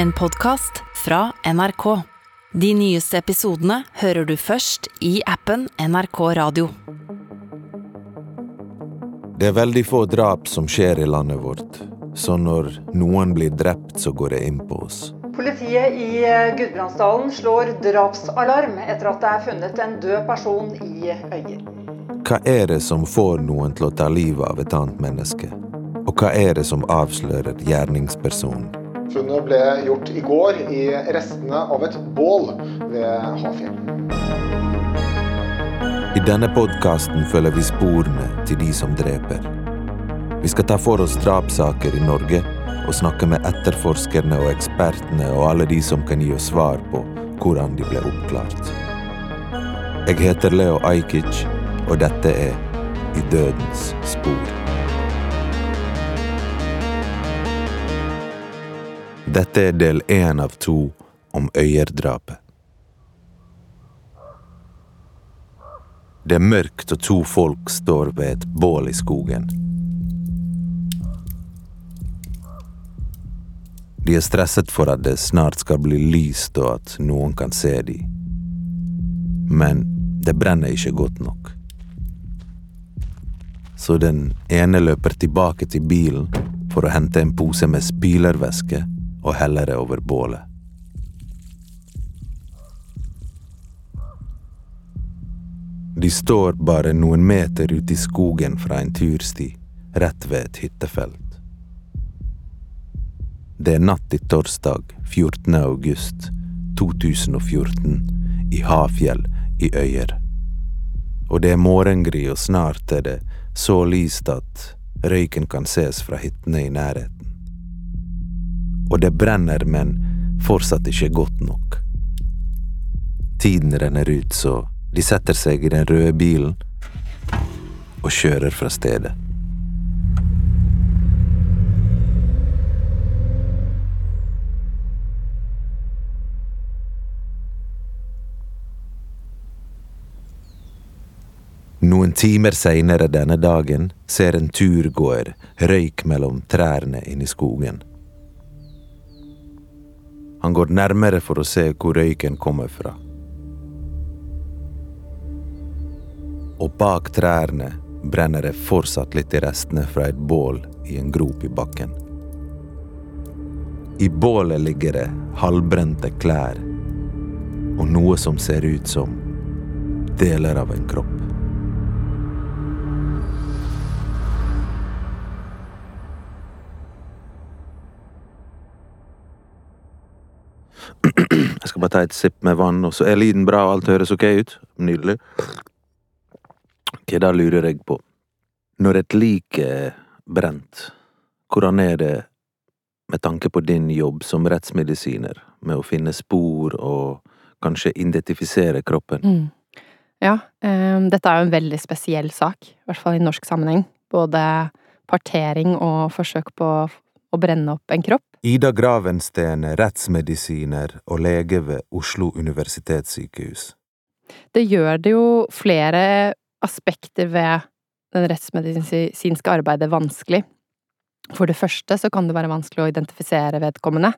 En podkast fra NRK. De nyeste episodene hører du først i appen NRK Radio. Det er veldig få drap som skjer i landet vårt, så når noen blir drept, så går det inn på oss. Politiet i eh, Gudbrandsdalen slår drapsalarm etter at det er funnet en død person i Øyer. Hva er det som får noen til å ta livet av et annet menneske? Og hva er det som avslører gjerningspersonen? Funnet ble gjort i går i restene av et bål ved Hafjell. I denne podkasten følger vi sporene til de som dreper. Vi skal ta for oss drapssaker i Norge og snakke med etterforskerne og ekspertene og alle de som kan gi oss svar på hvordan de ble oppklart. Jeg heter Leo Ajkic, og dette er I dødens spor. Dette er del én av to om Øyer-drapet. Det er mørkt, og to folk står ved et bål i skogen. De er stresset for at det snart skal bli lyst, og at noen kan se dem. Men det brenner ikke godt nok. Så den ene løper tilbake til bilen for å hente en pose med spylervæske og heller det over bålet. De står bare noen meter ute i skogen fra en tursti, rett ved et hyttefelt. Det er natt til torsdag 14. august 2014 i Hafjell i Øyer. Og det er morgengry, og snart er det så lyst at røyken kan ses fra hyttene i nærheten. Og det brenner, men fortsatt ikke godt nok. Tiden renner ut, så de setter seg i den røde bilen og kjører fra stedet. Noen timer seinere denne dagen ser en turgåer røyk mellom trærne inne i skogen. Han går nærmere for å se hvor røyken kommer fra. Og bak trærne brenner det fortsatt litt i restene fra et bål i en grop i bakken. I bålet ligger det halvbrente klær og noe som ser ut som deler av en kropp. Jeg skal bare ta et sipp med vann, og så er lyden bra, og alt høres ok ut. Nydelig. Ok, da lurer jeg på Når et lik er brent, hvordan er det med tanke på din jobb som rettsmedisiner, med å finne spor og kanskje identifisere kroppen? Mm. Ja, um, dette er jo en veldig spesiell sak, i hvert fall i norsk sammenheng. Både partering og forsøk på å brenne opp en kropp. Ida Gravensten er rettsmedisiner og lege ved Oslo universitetssykehus. Det gjør det jo flere aspekter ved det rettsmedisinske arbeidet vanskelig. For det første så kan det være vanskelig å identifisere vedkommende.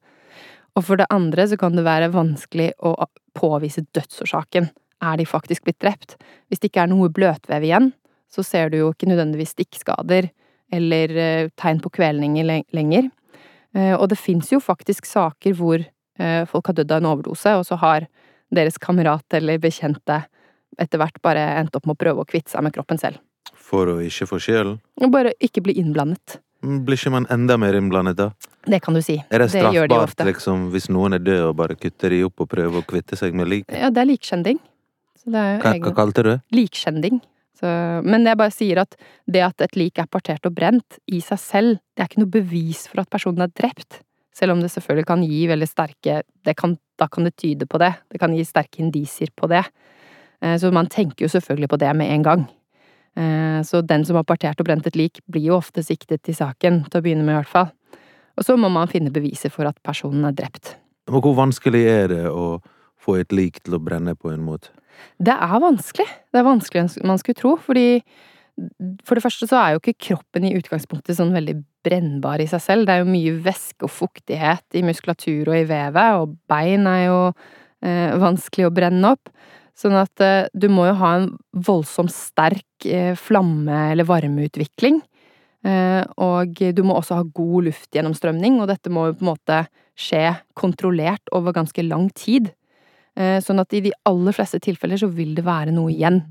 Og for det andre så kan det være vanskelig å påvise dødsårsaken. Er de faktisk blitt drept? Hvis det ikke er noe bløtvev igjen, så ser du jo ikke nødvendigvis stikkskader eller eh, tegn på kvelninger lenger. Eh, og det fins jo faktisk saker hvor eh, folk har dødd av en overdose, og så har deres kamerat eller bekjente etter hvert bare endt opp med å prøve å kvitte seg med kroppen selv. For å ikke få sjelen? Bare ikke bli innblandet. Blir ikke man enda mer innblandet da? Det kan du si. Er det straffbart de liksom, hvis noen er død og bare kutter de opp og prøver å kvitte seg med liket? Ja, det er likskjending. Hva, hva kalte du det? Likskjending. Så, men jeg bare sier at det at et lik er partert og brent, i seg selv, det er ikke noe bevis for at personen er drept. Selv om det selvfølgelig kan gi veldig sterke kan, Da kan det tyde på det. Det kan gi sterke indisier på det. Eh, så man tenker jo selvfølgelig på det med en gang. Eh, så den som har partert og brent et lik, blir jo ofte siktet i saken, til å begynne med i hvert fall. Og så må man finne beviser for at personen er drept. Hvor vanskelig er det å få et lik til å brenne på en måte? Det er vanskelig. Det er vanskelig man skulle tro, fordi For det første så er jo ikke kroppen i utgangspunktet sånn veldig brennbar i seg selv. Det er jo mye væske og fuktighet i muskulatur og i vevet, og bein er jo eh, vanskelig å brenne opp. Sånn at eh, du må jo ha en voldsomt sterk eh, flamme- eller varmeutvikling. Eh, og du må også ha god luftgjennomstrømning, og dette må jo på en måte skje kontrollert over ganske lang tid. Eh, sånn at i de aller fleste tilfeller så vil det være noe igjen.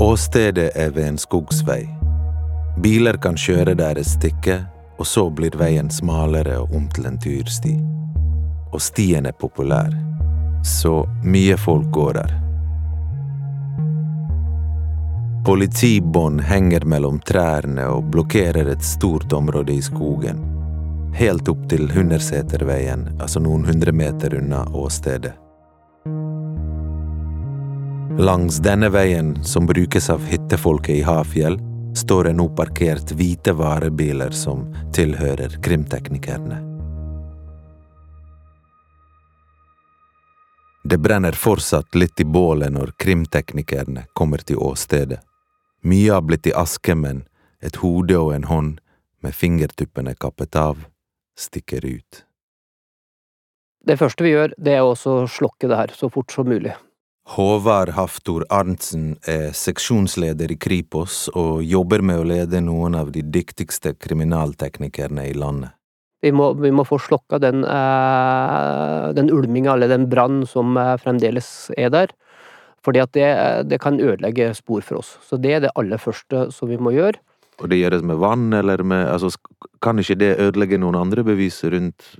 Åstedet er ved en skogsvei. Biler kan kjøre der et stykke, og så blir veien smalere og om til en tursti. Og stien er populær, så mye folk går der. Politibånd henger mellom trærne og blokkerer et stort område i skogen. Helt opp til Hunderseterveien, altså noen hundre meter unna åstedet. Langs denne veien, som brukes av hyttefolket i Hafjell, står det nå parkert hvite varebiler som tilhører krimteknikerne. Det brenner fortsatt litt i bålet når krimteknikerne kommer til åstedet. Mye har blitt i aske, men et hode og en hånd, med fingertuppene kappet av, stikker ut. Det første vi gjør, det er også å slokke det her så fort som mulig. Håvard Haftor Arntzen er seksjonsleder i Kripos og jobber med å lede noen av de dyktigste kriminalteknikerne i landet. Vi må, vi må få slokka den, eh, den ulminga, eller den brannen som eh, fremdeles er der. Fordi at det, det kan ødelegge spor for oss. Så det er det aller første som vi må gjøre. Og det gjøres med vann, eller med altså, Kan ikke det ødelegge noen andre bevis rundt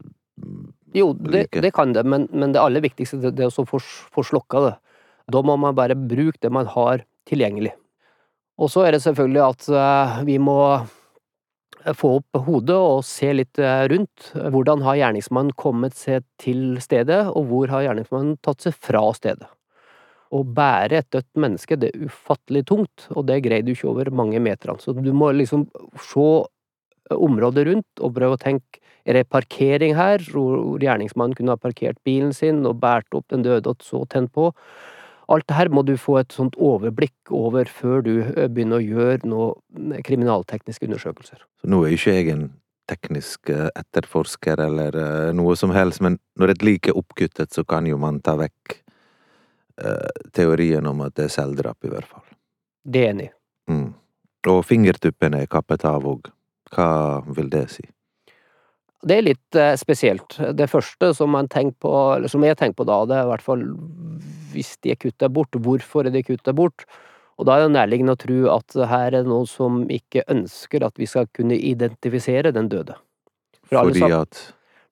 Jo, det, det kan det, men, men, det aller viktigste det er å få, få slokka det. Da må man bare bruke det man har tilgjengelig. Og så er det selvfølgelig at eh, vi må eh, få opp hodet og se litt eh, rundt. Hvordan har gjerningsmannen kommet seg til stedet, og hvor har gjerningsmannen tatt seg fra stedet? Å bære et dødt menneske, det er ufattelig tungt, og det greier du ikke over mange meterne. Så du må liksom se området rundt og prøve å tenke er det parkering her, hvor gjerningsmannen kunne ha parkert bilen sin og båret opp den døde og så tent på. Alt det her må du få et sånt overblikk over før du eh, begynner å gjøre noen kriminaltekniske undersøkelser. Så nå er ikke jeg en teknisk eh, etterforsker eller eh, noe som helst, men når et lik er oppkuttet, så kan jo man ta vekk teorien om at det er selvdrap, i hvert fall. Det er enig. Mm. Og fingertuppene er kappet av òg. Hva vil det si? Det er litt eh, spesielt. Det første som, man på, som jeg tenker på da, det er i hvert fall hvis de er kutta bort, hvorfor er de kutta bort? Og da er det nærliggende å tro at her er noen som ikke ønsker at vi skal kunne identifisere den døde. For fordi at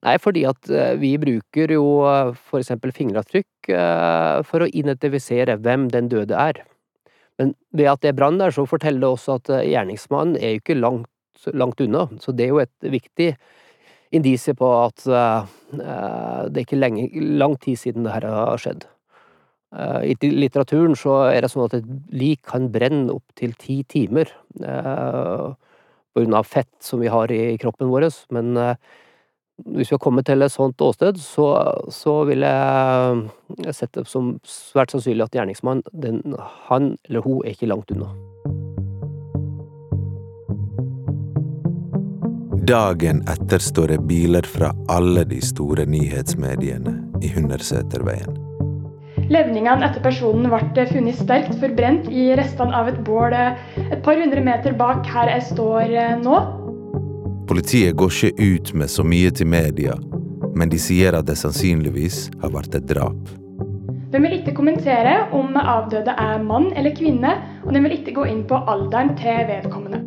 Nei, fordi at eh, vi bruker jo eh, for eksempel fingeravtrykk for å identifisere hvem den døde er. Men ved at det er brann der, så forteller det også at gjerningsmannen er jo ikke langt, langt unna. Så det er jo et viktig indisie på at det er ikke lenge, lang tid siden det her har skjedd. I litteraturen så er det sånn at et lik kan brenne opptil ti timer på grunn av fett som vi har i kroppen vår, men hvis vi har kommet til et sånt åsted, så, så vil jeg sette det som svært sannsynlig at gjerningsmannen, han eller hun, er ikke langt unna. Dagen etter står det biler fra alle de store nyhetsmediene i Hunderseterveien. Levningene etter personen ble funnet sterkt forbrent i restene av et bål et par hundre meter bak her jeg står eh, nå. Politiet går ikke ut med så mye til media, men de sier at det sannsynligvis har vært et drap. De vil ikke kommentere om avdøde er mann eller kvinne, og de vil ikke gå inn på alderen til vedkommende.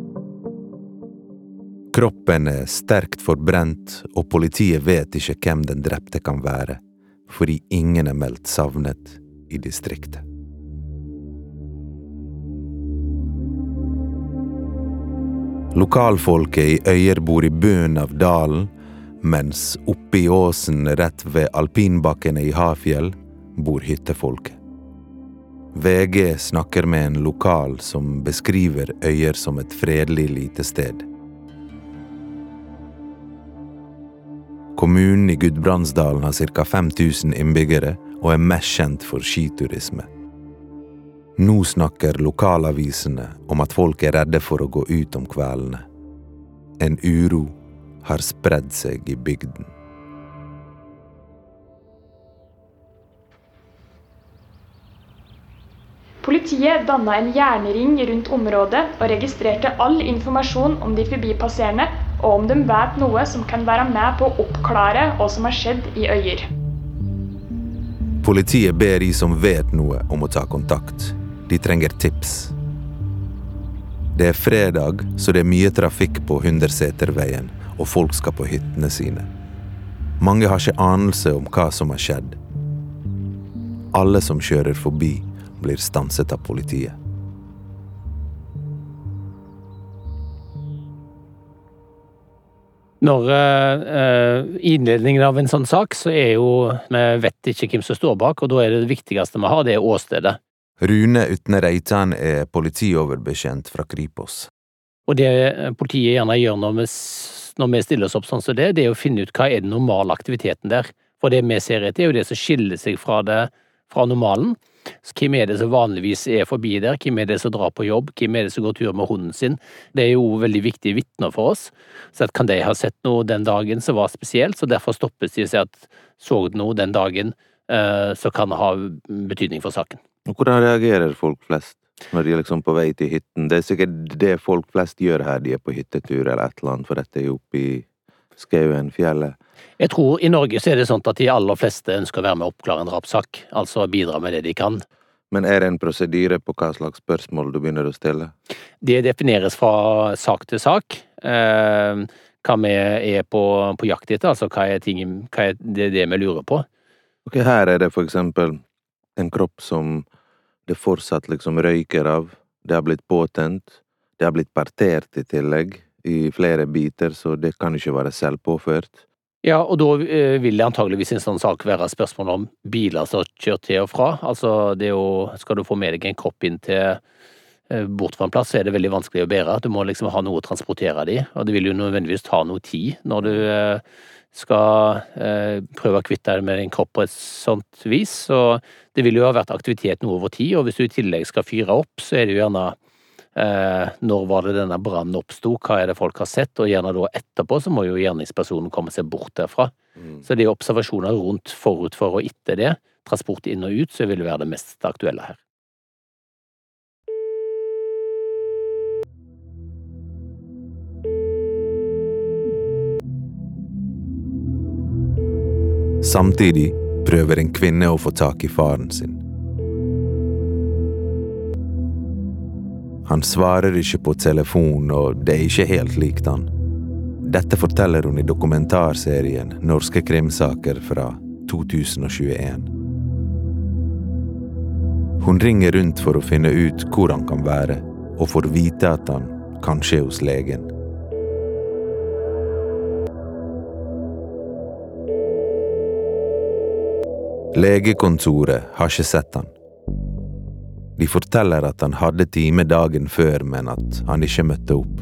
Kroppen er sterkt forbrent, og politiet vet ikke hvem den drepte kan være, fordi ingen er meldt savnet i distriktet. Lokalfolket i Øyer bor i bunnen av dalen, mens oppe i åsen rett ved alpinbakkene i Hafjell bor hyttefolket. VG snakker med en lokal som beskriver Øyer som et fredelig lite sted. Kommunen i Gudbrandsdalen har ca. 5000 innbyggere og er mest kjent for skiturisme. Nå snakker lokalavisene om at folk er redde for å gå ut om kveldene. En uro har spredd seg i bygden. Politiet danna en jernring rundt området og registrerte all informasjon om de forbipasserende, og om de vet noe som kan være med på å oppklare hva som har skjedd i Øyer. Politiet ber de som vet noe, om å ta kontakt. De trenger tips. Det er fredag, så det er mye trafikk på Hunderseterveien, og folk skal på hyttene sine. Mange har ikke anelse om hva som har skjedd. Alle som kjører forbi, blir stanset av politiet. Når eh, innledningen av en sånn sak, så er jo Vi vet ikke hvem som står bak, og da er det viktigste vi har, det er åstedet. Rune Utne Reitan er politioverbekjent fra Kripos. Og det politiet gjerne gjør når vi, når vi stiller oss opp sånn som det, det er å finne ut hva er den normale aktiviteten der. For det vi ser etter, er jo det som skiller seg fra, det, fra normalen. Hvem er det som vanligvis er forbi der, hvem er det som drar på jobb, hvem er det som går tur med hunden sin? Det er jo veldig viktige vitner for oss. Så kan de ha sett noe den dagen som var spesielt, så derfor stoppes de og sier at så du noe den dagen, eh, så kan ha betydning for saken. Hvordan reagerer folk flest når de er liksom på vei til hytten? Det er sikkert det folk flest gjør her, de er på hyttetur eller et eller annet, for dette er jo oppe i skauen, fjellet. Jeg tror i Norge så er det sånn at de aller fleste ønsker å være med å oppklare en drapssak, altså bidra med det de kan. Men er det en prosedyre på hva slags spørsmål du begynner å stille? Det defineres fra sak til sak. Eh, hva vi er på, på jakt etter, altså hva er, ting, hva er det, det vi lurer på. Ok, Her er det for eksempel en kropp som det fortsatt liksom røyker av. Det har blitt påtent. Det har blitt partert i tillegg, i flere biter, så det kan ikke være selvpåført. Ja, og da eh, vil det antageligvis en sånn sak være spørsmål om biler som har kjørt til og fra. Altså, det er jo Skal du få med deg en kropp inn til eh, bort fra en plass, så er det veldig vanskelig å bære. Du må liksom ha noe å transportere de, og det vil jo nødvendigvis ta noe tid når du eh, skal prøve å kvitte deg med din kropp på et sånt vis. Så det vil jo ha vært aktivitet noe over tid, og hvis du i tillegg skal fyre opp, så er det jo gjerne Eh, når var det denne brannen oppsto, hva er det folk har sett, og gjerne da etterpå så må jo gjerningspersonen komme seg bort derfra. Mm. Så det er observasjoner rundt forut for og etter det, transport inn og ut, så vil det være det mest aktuelle her. Samtidig prøver en kvinne å få tak i faren sin. Han svarer ikke på telefon, og det er ikke helt likt han. Dette forteller hun i dokumentarserien Norske krimsaker fra 2021. Hun ringer rundt for å finne ut hvor han kan være, og får vite at han kanskje er hos legen. Legekontoret har ikke sett han. De forteller at han hadde time dagen før, men at han ikke møtte opp.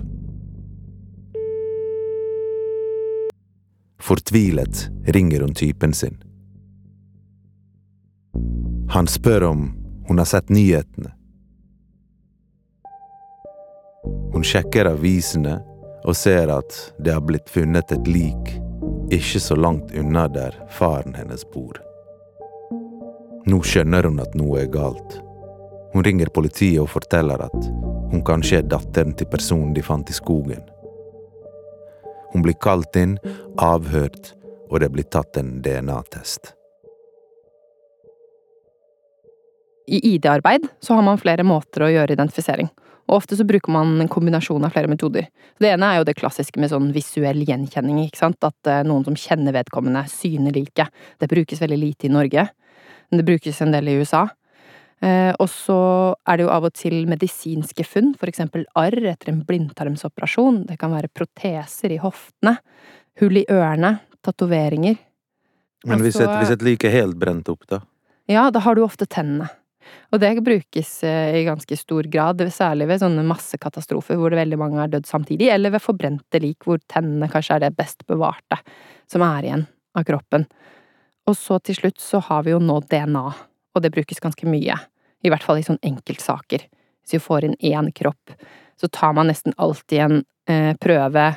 Fortvilet ringer hun typen sin. Han spør om hun har sett nyhetene. Hun sjekker avisene og ser at det har blitt funnet et lik ikke så langt unna der faren hennes bor. Nå skjønner hun at noe er galt. Hun ringer politiet og forteller at hun kanskje er datteren til personen de fant i skogen. Hun blir kalt inn, avhørt, og det blir tatt en DNA-test. I ID-arbeid så har man flere måter å gjøre identifisering, og ofte så bruker man en kombinasjon av flere metoder. Det ene er jo det klassiske med sånn visuell gjenkjenning, ikke sant, at eh, noen som kjenner vedkommende, syner liket. Det brukes veldig lite i Norge, men det brukes en del i USA. Eh, og så er det jo av og til medisinske funn, for eksempel arr etter en blindtarmsoperasjon. Det kan være proteser i hoftene, hull i ørene, tatoveringer. Men hvis, et, hvis et like helt brent opp, da? Ja, da har du ofte tennene. Og det brukes eh, i ganske stor grad, særlig ved sånne massekatastrofer hvor det veldig mange har dødd samtidig, eller ved forbrente lik hvor tennene kanskje er det best bevarte som er igjen av kroppen. Og så til slutt så har vi jo nå DNA, og det brukes ganske mye. I hvert fall i sånne enkeltsaker. Hvis vi får inn én kropp, så tar man nesten alltid en eh, prøve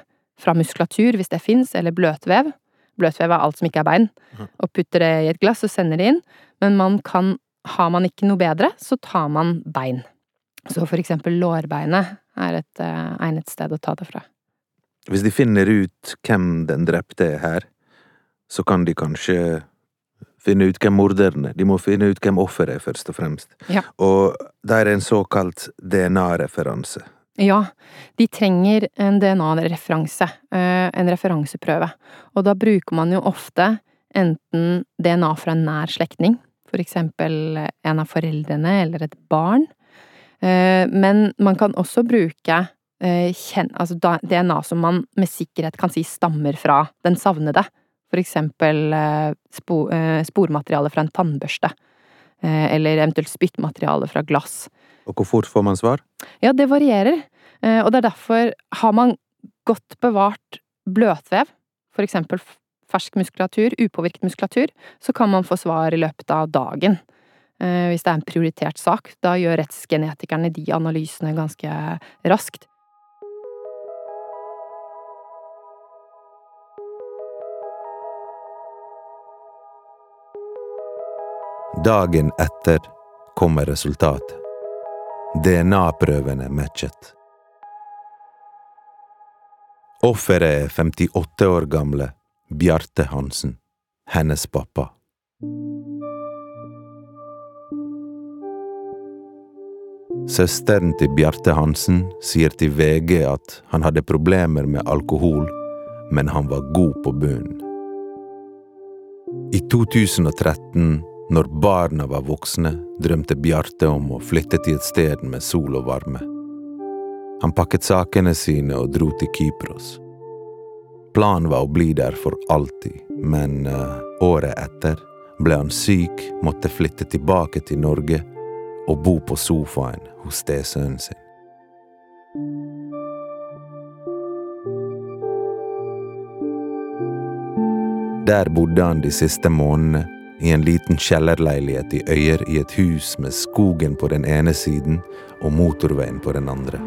fra muskulatur, hvis det fins, eller bløtvev. Bløtvev er alt som ikke er bein. Og putter det i et glass og sender det inn. Men man kan, har man ikke noe bedre, så tar man bein. Så for eksempel lårbeinet er et eh, egnet sted å ta det fra. Hvis de finner ut hvem den drepte er her, så kan de kanskje finne ut hvem morderen er. De må finne ut hvem offeret er, først og fremst. Ja. Og der er en såkalt DNA-referanse. Ja, de trenger en DNA-referanse, eh, en referanseprøve. Og da bruker man jo ofte enten DNA fra en nær slektning, for eksempel en av foreldrene eller et barn. Eh, men man kan også bruke eh, altså DNA som man med sikkerhet kan si stammer fra den savnede. For eksempel spormateriale fra en tannbørste. Eller eventuelt spyttmateriale fra glass. Og hvor fort får man svar? Ja, det varierer. Eh, og det er derfor har man godt bevart bløtvev, for eksempel fersk muskulatur, upåvirket muskulatur, så kan man få svar i løpet av dagen. Eh, hvis det er en prioritert sak. Da gjør rettsgenetikerne de analysene ganske raskt. Dagen etter kommer resultatet. DNA-prøvene matchet. Offeret er 58 år gamle Bjarte Hansen, hennes pappa. Søsteren til Bjarte Hansen sier til VG at han hadde problemer med alkohol, men han var god på bunnen. I 2013 når barna var voksne, drømte Bjarte om å flytte til et sted med sol og varme. Han pakket sakene sine og dro til Kypros. Planen var å bli der for alltid, men uh, året etter ble han syk, måtte flytte tilbake til Norge og bo på sofaen hos stesønnen sin. Der bodde han de siste månedene i en liten kjellerleilighet i Øyer i et hus med skogen på den ene siden og motorveien på den andre.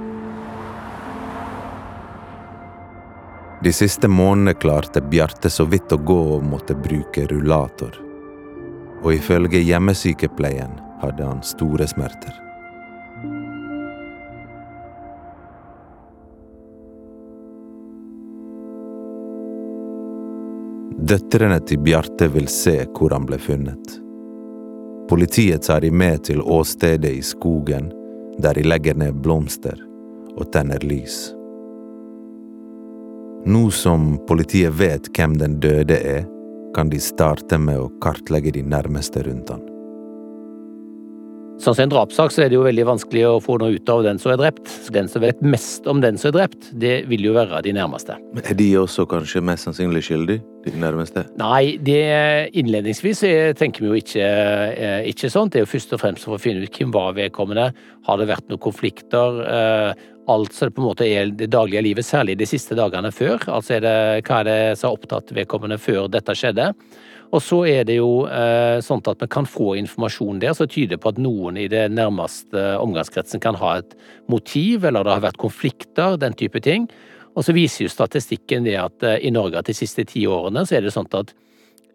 De siste månedene klarte Bjarte så vidt å gå og måtte bruke rullator. Og ifølge hjemmesykepleien hadde han store smerter. Døtrene til Bjarte vil se hvor han ble funnet. Politiet tar de med til åstedet i skogen, der de legger ned blomster og tenner lys. Nå som politiet vet hvem den døde er, kan de starte med å kartlegge de nærmeste rundt han. Sånn som en drapssak, så er det jo veldig vanskelig å få noe ut av den som er drept. Den som vet mest om den som er drept, det vil jo være de nærmeste. Men Er de også kanskje mest sannsynlig skyldig, de nærmeste? Nei, det innledningsvis tenker vi jo ikke, eh, ikke sånn. Det er jo først og fremst for å finne ut hvem var vedkommende. Har det vært noen konflikter? Eh, alt som på en måte er det daglige livet, særlig de siste dagene før. Altså er det, hva er det som har opptatt vedkommende før dette skjedde? Og så er det jo eh, sånn at vi kan få informasjon der som tyder på at noen i det nærmeste omgangskretsen kan ha et motiv, eller det har vært konflikter, den type ting. Og så viser jo statistikken det at eh, i Norge de siste ti årene så er det sånn at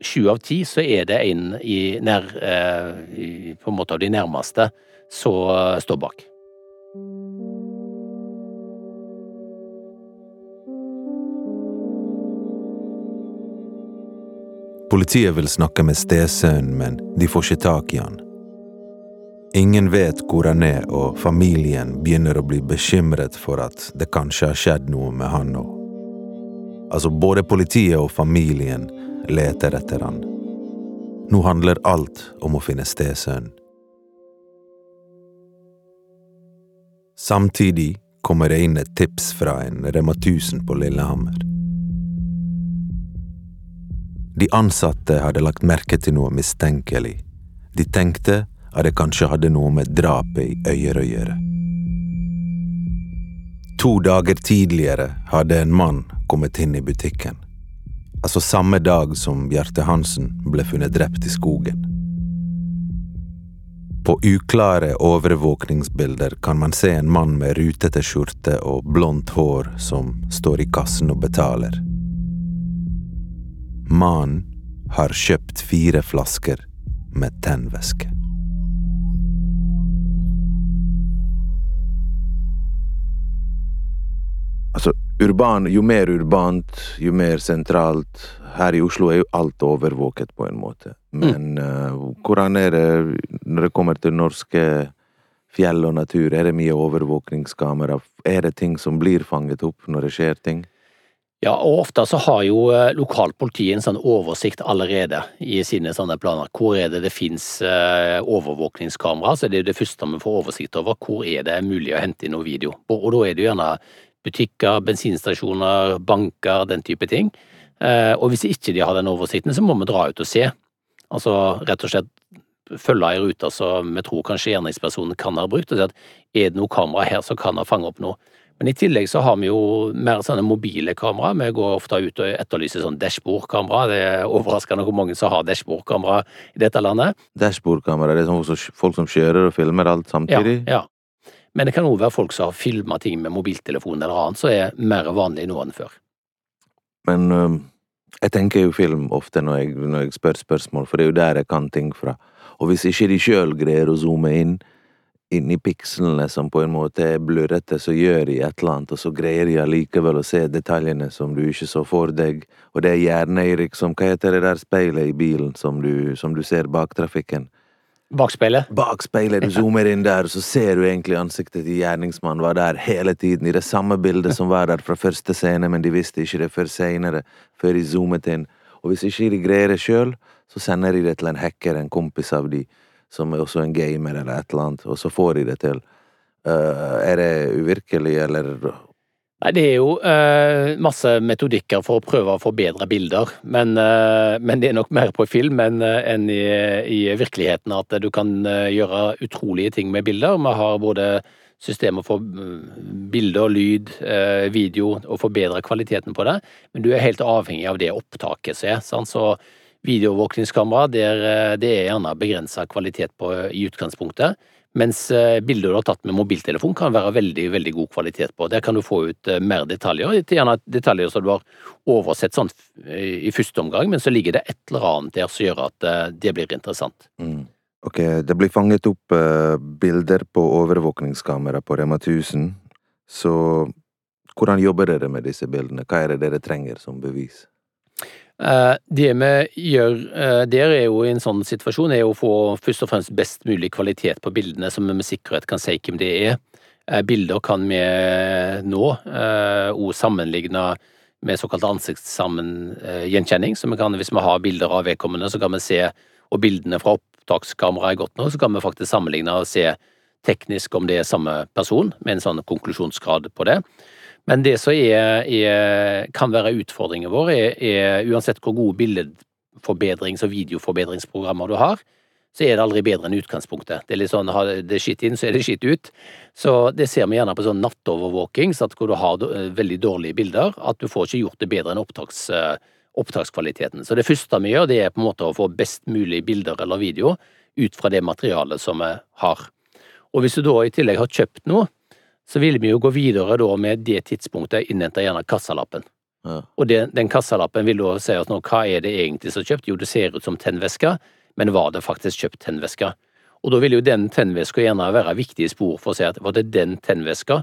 sju av ti så er det en i nær, eh, i, på en måte av de nærmeste som står bak. Politiet vil snakke med stesønnen, men de får ikke tak i han. Ingen vet hvor han er, og familien begynner å bli bekymret for at det kanskje har skjedd noe med han nå. Altså, både politiet og familien leter etter han. Nå handler alt om å finne stesønnen. Samtidig kommer det inn et tips fra en Rema 1000 på Lillehammer. De ansatte hadde lagt merke til noe mistenkelig. De tenkte at det kanskje hadde noe med drapet i Øyer å gjøre. To dager tidligere hadde en mann kommet inn i butikken. Altså samme dag som Bjarte Hansen ble funnet drept i skogen. På uklare overvåkningsbilder kan man se en mann med rutete skjorte og blondt hår som står i kassen og betaler. Mannen har kjøpt fire flasker med tennvæske. Altså, urban, jo mer urbant, jo mer sentralt. Her i Oslo er jo alt overvåket på en måte. Men mm. uh, hvordan er det når det kommer til norske fjell og natur? Er det mye overvåkningskamera? Er det ting som blir fanget opp når det skjer ting? Ja, og ofte så har jo eh, lokalpolitiet en sånn oversikt allerede i sine sånne planer. Hvor er det det finnes eh, overvåkningskamera? Så det er det første vi får oversikt over. Hvor er det mulig å hente inn noe video? Og da er det jo gjerne butikker, bensinstasjoner, banker, den type ting. Eh, og hvis ikke de har den oversikten, så må vi dra ut og se. Altså rett og slett følge ei rute som vi tror kanskje gjerningspersonen kan ha brukt, og si at er det noe kamera her som kan ha fanget opp noe. Men i tillegg så har vi jo mer sånne mobile kamera. Vi går ofte ut og etterlyser sånn dashbordkamera. Det er overraskende hvor mange som har dashbordkamera i dette landet. Dashbordkamera, det er sånn folk som kjører og filmer alt samtidig? Ja, ja. Men det kan òg være folk som har filma ting med mobiltelefon eller annet, som er mer vanlig nå enn før. Men jeg tenker jo film ofte når jeg, når jeg, spør spørsmål, for det er jo der jeg kan ting fra. Og hvis ikke de sjøl greier å zoome inn, inn i pikslene som på en måte er blurrete, så gjør de et eller annet, og så greier de allikevel å se detaljene som du ikke så for deg. Og det er gjerne, Eirik, som hva heter det der speilet i bilen som du, som du ser bak trafikken? Bakspeilet? Bakspeilet. Du zoomer inn der, og så ser du egentlig ansiktet til gjerningsmannen var der hele tiden, i det samme bildet som var der fra første scene, men de visste ikke det før seinere, før de zoomet inn. Og hvis ikke de greier det sjøl, så sender de det til en hacker, en kompis av de, som er også en gamer eller et eller annet, og så får de det til. Uh, er det uvirkelig, eller Nei, det er jo uh, masse metodikker for å prøve å forbedre bilder, men, uh, men det er nok mer på film enn, uh, enn i, i, virkeligheten at du kan gjøre utrolige ting med bilder. Vi har både systemer for bilder, lyd, video, og forbedre kvaliteten på det, men du er helt avhengig av det opptaket som er. Sant? Så videoovervåkningskamera, det er gjerne begrensa kvalitet på i utgangspunktet. Mens eh, bilder du har tatt med mobiltelefon kan være veldig veldig god kvalitet på. Der kan du få ut eh, mer detaljer, gjerne detaljer som du har oversett sånn i første omgang, men så ligger det et eller annet der som gjør at eh, det blir interessant. Mm. Ok, det blir fanget opp bilder på overvåkningskamera på Rema 1000, så hvordan jobber dere med disse bildene? Hva er det dere trenger som bevis? Eh, det vi gjør eh, der er jo i en sånn situasjon, er å få først og fremst best mulig kvalitet på bildene, som vi med sikkerhet kan si hvem det er. Eh, bilder kan vi nå òg sammenligne med såkalt ansiktsgjenkjenning. Så vi kan, hvis vi har bilder av vedkommende, så kan vi se, og bildene fra opptakskameraet er godt nå, så kan vi faktisk sammenligne og se teknisk om det er samme person, med en sånn konklusjonsgrad på det. Men det som er, er, kan være utfordringen vår, er, er uansett hvor gode bildeforbedrings- og videoforbedringsprogrammer du har, så er det aldri bedre enn utgangspunktet. Det er litt sånn, har det skitt inn, så er det skitt ut. Så det ser vi gjerne på sånn nattovervåking, så at hvor du har veldig dårlige bilder, at du får ikke gjort det bedre enn opptaks, opptakskvaliteten. Så det første vi gjør, det er på en måte å få best mulig bilder eller video ut fra det materialet som vi har. Og hvis du da i tillegg har kjøpt noe, så vil vi jo gå videre da med det tidspunktet innhente gjerne kassalappen. Ja. Og den, den kassalappen vil da si oss nå hva er det egentlig som er kjøpt? Jo, det ser ut som tennvæske, men var det faktisk kjøpt tennvæske? Og da vil jo den tennvæska gjerne være viktige spor for å si at var det den tennvæska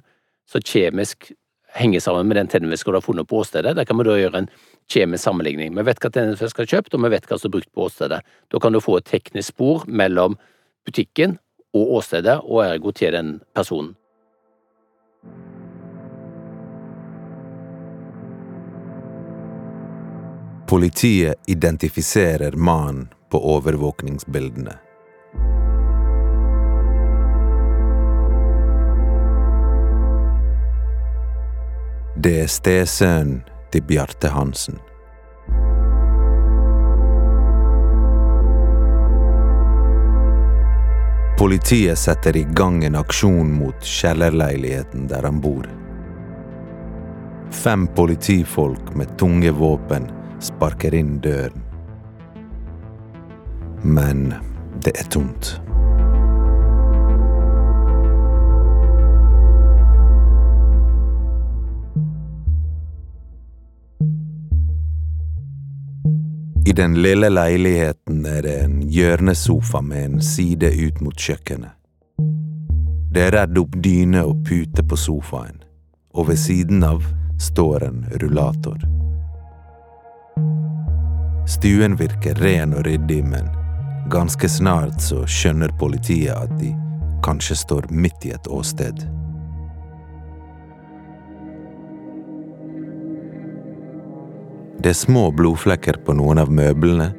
som kjemisk henger sammen med den tennvæska du har funnet på åstedet? Der kan vi da gjøre en kjemisk sammenligning. Vi vet hva tennvæska er kjøpt, og vi vet hva som er brukt på åstedet. Da kan du få et teknisk spor mellom butikken og åstedet, og ergo til den personen. Politiet identifiserer mannen på overvåkningsbildene. Det er stesønnen til Bjarte Hansen. Politiet setter i gang en aksjon mot kjellerleiligheten der han bor. Fem politifolk med tunge våpen sparker inn døren. Men det er tomt. Den lille leiligheten er det en hjørnesofa med en side ut mot kjøkkenet. Det er redd opp dyne og pute på sofaen, og ved siden av står en rullator. Stuen virker ren og ryddig, men ganske snart så skjønner politiet at de kanskje står midt i et åsted. Det er små blodflekker på noen av møblene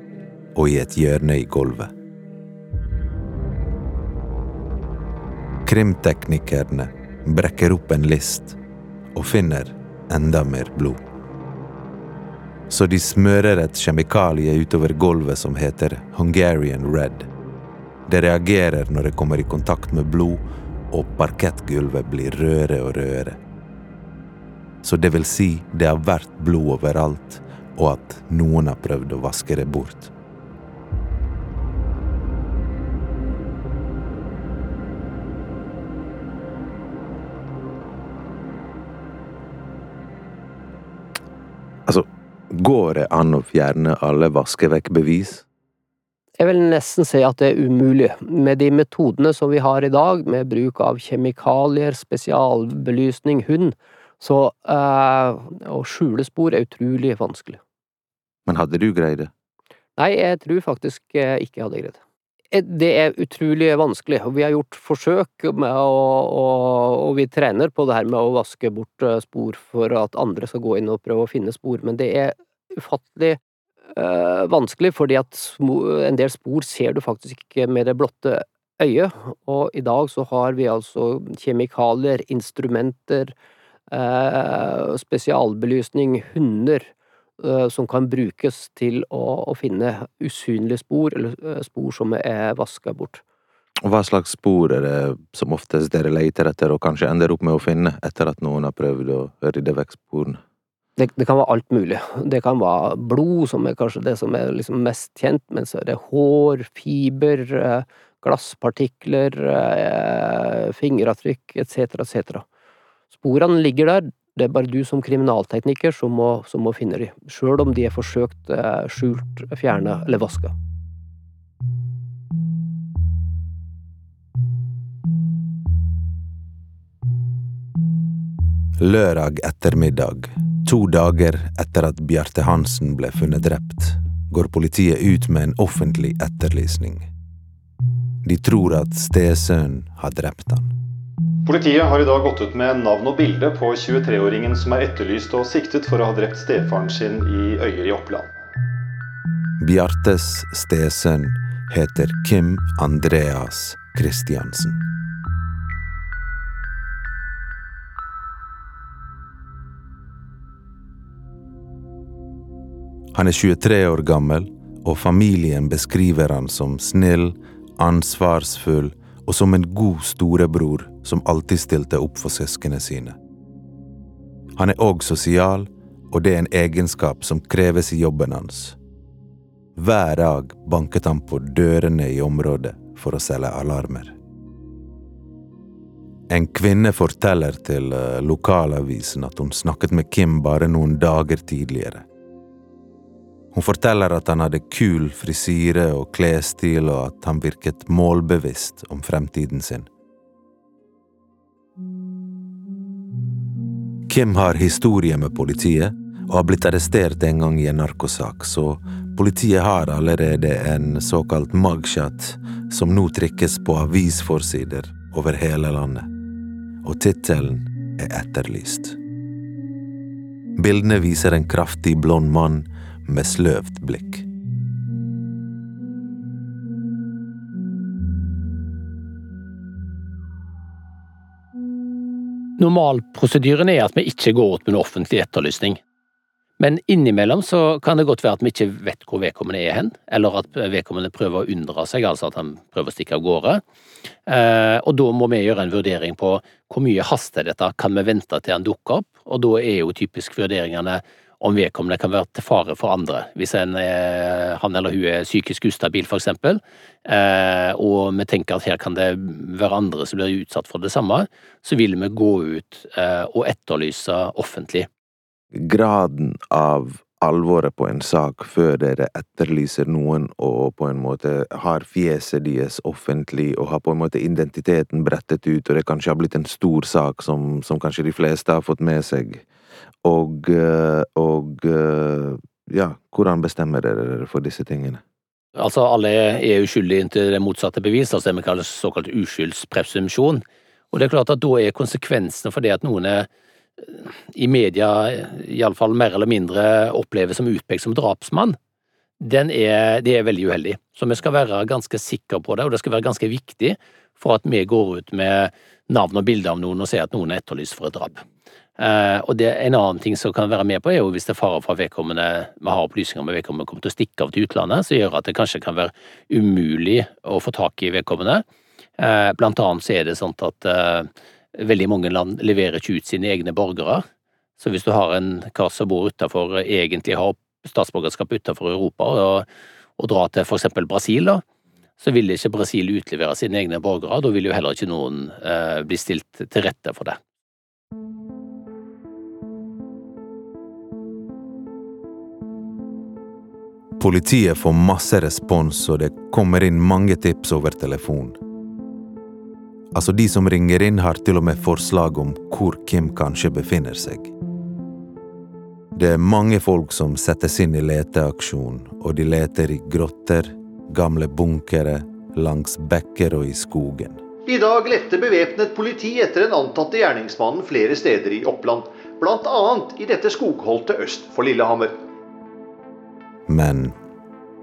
og i et hjørne i gulvet. Krimteknikerne brekker opp en list og finner enda mer blod. Så de smører et kjemikalie utover gulvet som heter Hungarian Red. Det reagerer når det kommer i kontakt med blod, og parkettgulvet blir rødere og rødere. Så det vil si, det har vært blod overalt, og at noen har prøvd å vaske det bort. Altså, går det an å fjerne alle vaskevekk-bevis? Jeg vil nesten si at det er umulig. Med de metodene som vi har i dag, med bruk av kjemikalier, spesialbelysning, hund, så eh, å skjule spor er utrolig vanskelig. Men hadde du greid det? Nei, jeg tror faktisk jeg ikke hadde greid det. Eh, det er utrolig vanskelig, og vi har gjort forsøk med å, og, og vi trener på det her med å vaske bort eh, spor for at andre skal gå inn og prøve å finne spor, men det er ufattelig øh, vanskelig, fordi at en del spor ser du faktisk ikke med det blotte øyet, og i dag så har vi altså kjemikalier, instrumenter, spesialbelysning, hunder, Eh, som kan brukes til å, å finne usynlige spor, eller eh, spor som er vaska bort. Hva slags spor er det som oftest dere leter etter, og kanskje ender opp med å finne, etter at noen har prøvd å rydde vekk sporene? Det, det, kan være alt mulig. Det kan være blod, som er kanskje det som er liksom mest kjent, men så er det hår, fiber, eh, glasspartikler, fingeravtrykk etc., etc. Sporene ligger der, det er bare du som kriminaltekniker som må, som må finne dem, sjøl om de er forsøkt eh, skjult, fjerna eller vaska. Lørdag ettermiddag, to dager etter at Bjarte Hansen ble funnet drept, går politiet ut med en offentlig etterlysning. De tror at stesønnen har drept han. Politiet har i dag gått ut med navn og bilde på 23-åringen som er etterlyst og siktet for å ha drept stefaren sin i Øyer i Oppland. Bjartes stesønn heter Kim Andreas Christiansen. Han er 23 år gammel, og familien beskriver han som snill, ansvarsfull og som en god storebror som alltid stilte opp for søsknene sine. Han er òg sosial, og det er en egenskap som kreves i jobben hans. Hver dag banket han på dørene i området for å selge alarmer. En kvinne forteller til eh, lokalavisen at hun snakket med Kim bare noen dager tidligere. Hun forteller at han hadde kul frisyre og klesstil, og at han virket målbevisst om fremtiden sin. Kim har historie med politiet og har blitt arrestert en gang i en narkosak, så politiet har allerede en såkalt mugshot som nå trykkes på avisforsider over hele landet. Og tittelen er etterlyst. Bildene viser en kraftig blond mann med sløvt blikk. Normalprosedyren er at vi ikke går ut med en offentlig etterlysning. Men innimellom så kan det godt være at vi ikke vet hvor vedkommende er hen, eller at vedkommende prøver å unndra seg, altså at han prøver å stikke av gårde. Eh, og da må vi gjøre en vurdering på hvor mye haster dette, kan vi vente til han dukker opp? Og da er jo typisk vurderingene om vedkommende kan være til fare for andre. Hvis en, han eller hun er psykisk ustabil, for eksempel, eh, og vi tenker at her kan det være andre som blir utsatt for det samme, så vil vi gå ut eh, og etterlyse offentlig graden av alvoret på en sak før dere etterlyser noen og på en måte har fjeset deres offentlig og har på en måte identiteten brettet ut, og det kanskje har blitt en stor sak som, som kanskje de fleste har fått med seg. Og, eh, og eh, ja, hvordan bestemmer dere for disse tingene? Altså, alle er uskyldige inntil det motsatte bevis, altså det vi kaller såkalt uskyldspresumpsjon. Og det er klart at da er konsekvensene for det at noen er i media iallfall mer eller mindre oppleves som utpekt som drapsmann, den er, det er veldig uheldig. Så vi skal være ganske sikre på det, og det skal være ganske viktig for at vi går ut med navn og bilde av noen og sier at noen er etterlyst for et drap. Eh, og det, En annen ting som kan være med på, er jo hvis det er fare for vedkommende vi har opplysninger om at vedkommende kommer til å stikke av til utlandet, så gjør at det kanskje kan være umulig å få tak i vedkommende. Eh, blant annet så er det sånn at eh, Veldig mange land leverer ikke ut sine egne borgere. Så hvis du har en kar som bor utenfor, egentlig har statsborgerskap utenfor Europa, og, og drar til for eksempel Brasil, da, så vil ikke Brasil utlevere sine egne borgere. Da vil jo heller ikke noen bli stilt til rette for det. Politiet får masse respons, og det kommer inn mange tips over telefon. Altså, de som ringer inn, har til og med forslag om hvor Kim kanskje befinner seg. Det er mange folk som settes inn i leteaksjon, og de leter i grotter, gamle bunkere, langs bekker og i skogen. I dag lette bevæpnet politi etter den antatte gjerningsmannen flere steder i Oppland, bl.a. i dette skogholtet øst for Lillehammer. Men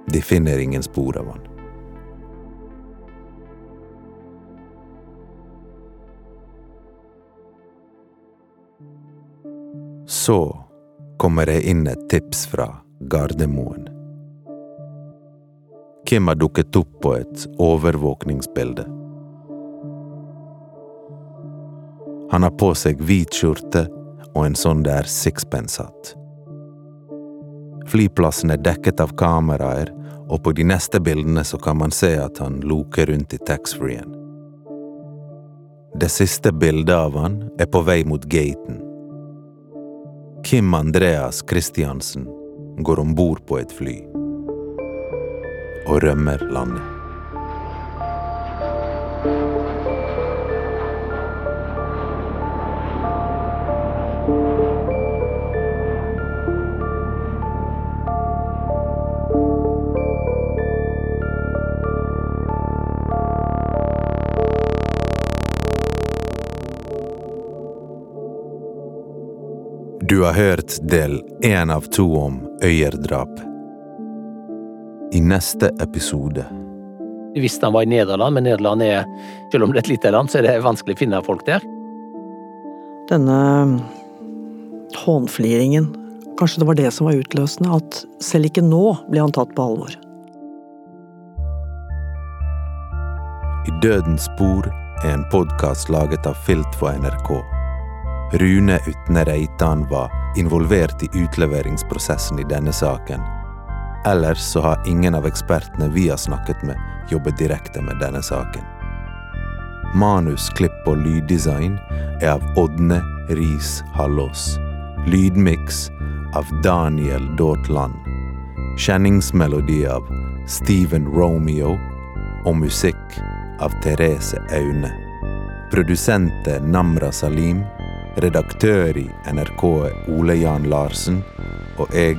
de finner ingen spor av han. Så kommer det inn et tips fra Gardermoen. Kim har dukket opp på et overvåkningsbilde. Han har på seg hvit skjorte og en sånn der sixpence-hatt. Flyplassen er dekket av kameraer, og på de neste bildene så kan man se at han loker rundt i taxfree-en. Det siste bildet av han er på vei mot gaten. Kim Andreas Christiansen går om bord på et fly og rømmer landet. Du har hørt del én av to om Øyer-drap. I neste episode Vi visste han var i Nederland, men Nederland er, selv om det er et lite land, så er det vanskelig å finne folk der. Denne hånfliringen, kanskje det var det som var utløsende, at selv ikke nå ble han tatt på alvor. I Dødens spor er en podkast laget av Filt for NRK. Rune Utne Reitan var involvert i utleveringsprosessen i denne saken. Ellers så har ingen av ekspertene vi har snakket med, jobbet direkte med denne saken. Manus, klipp og lyddesign er av Ådne Riis Hallås. Lydmiks av Daniel Dortland. Kjenningsmelodi av Steven Romeo. Og musikk av Therese Aune. Produsenter Namra Salim Redaktør i NRK er Ole Jan Larsen, og jeg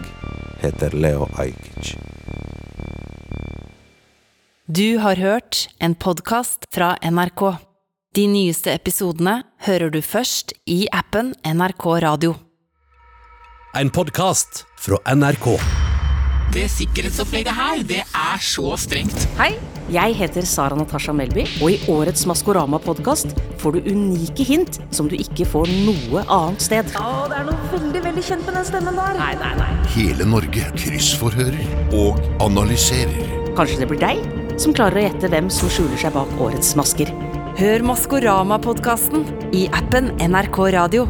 heter Leo Ajkic. Du har hørt en podkast fra NRK. De nyeste episodene hører du først i appen NRK Radio. En podkast fra NRK. Det sikkerhetsopplegget her, det er så strengt. Hei, jeg heter Sara Natasha Melby, og i årets Maskorama-podkast får du unike hint som du ikke får noe annet sted. Å, det er noe veldig, veldig kjent med den stemmen der. Nei, nei, nei. Hele Norge kryssforhører og analyserer. Kanskje det blir deg som klarer å gjette hvem som skjuler seg bak årets masker. Hør Maskorama-podkasten i appen NRK Radio.